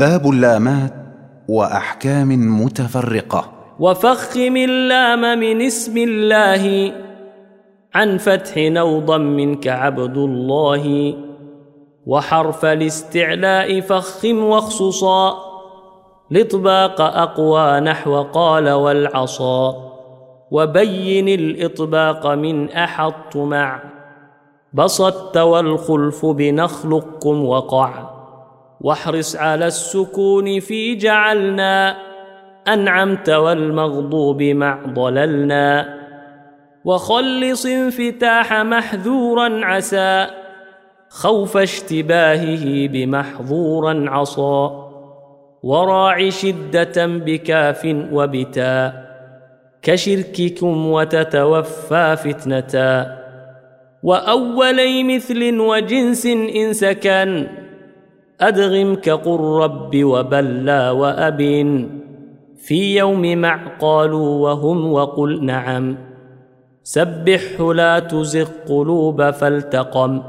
باب اللامات وأحكام متفرقة. وفخم اللام من اسم الله عن فتح نوضا منك عبد الله وحرف الاستعلاء فخم واخصصا الاطباق أقوى نحو قال والعصا وبين الإطباق من أحط مع بسطت والخلف بنخلقكم وقع. واحرص على السكون في جعلنا. أنعمت والمغضوب مع ضللنا. وخلص انفتاح محذورا عسى. خوف اشتباهه بمحظورا عصى. وراع شدة بكاف وبتاء كشرككم وتتوفى فتنتا وأولي مثل وجنس إن سكن. أدغم كقل رب وبلى وأب في يوم مع قالوا وهم وقل نعم سبح لا تزغ قلوب فالتقم